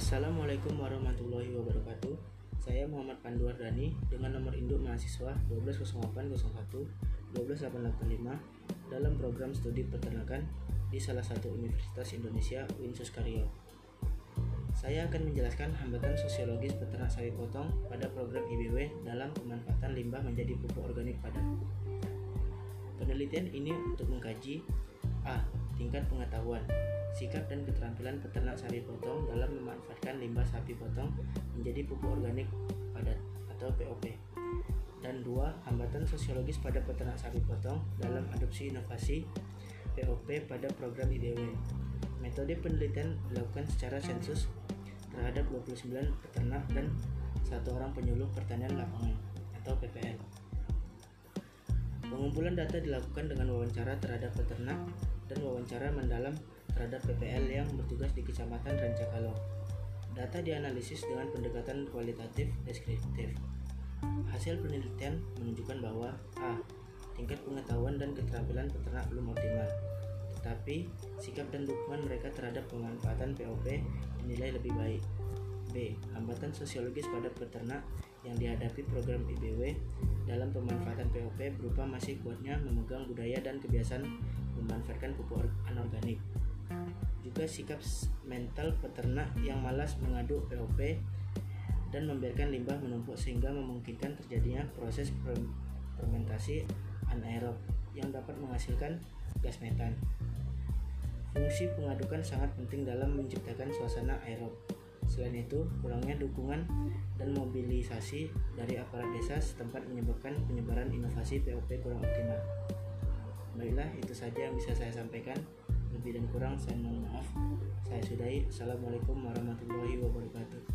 Assalamualaikum warahmatullahi wabarakatuh. Saya Muhammad Panduardani dengan nomor induk mahasiswa 1208001 12885 dalam program studi peternakan di salah satu universitas Indonesia Winsus Karyo. Saya akan menjelaskan hambatan sosiologis peternak sapi potong pada program IBW dalam pemanfaatan limbah menjadi pupuk organik padat. Penelitian ini untuk mengkaji A. Tingkat pengetahuan sikap dan keterampilan peternak sapi potong dalam memanfaatkan limbah sapi potong menjadi pupuk organik padat atau POP. Dan dua, hambatan sosiologis pada peternak sapi potong dalam adopsi inovasi POP pada program IDW. Metode penelitian dilakukan secara sensus terhadap 29 peternak dan satu orang penyuluh pertanian lapangan atau PPL. Pengumpulan data dilakukan dengan wawancara terhadap peternak dan wawancara mendalam terhadap PPL yang bertugas di Kecamatan Rancakalo. Data dianalisis dengan pendekatan kualitatif deskriptif. Hasil penelitian menunjukkan bahwa A. Tingkat pengetahuan dan keterampilan peternak belum optimal, tetapi sikap dan dukungan mereka terhadap pemanfaatan POP dinilai lebih baik. B. Hambatan sosiologis pada peternak yang dihadapi program IBW dalam pemanfaatan POP berupa masih kuatnya memegang budaya dan kebiasaan memanfaatkan pupuk anorganik juga sikap mental peternak yang malas mengaduk POP dan membiarkan limbah menumpuk sehingga memungkinkan terjadinya proses fermentasi anaerob yang dapat menghasilkan gas metan. Fungsi pengadukan sangat penting dalam menciptakan suasana aerob. Selain itu, kurangnya dukungan dan mobilisasi dari aparat desa setempat menyebabkan penyebaran inovasi POP kurang optimal. Baiklah, itu saja yang bisa saya sampaikan. Lebih dan kurang saya mohon maaf. Saya sudahi. Assalamualaikum warahmatullahi wabarakatuh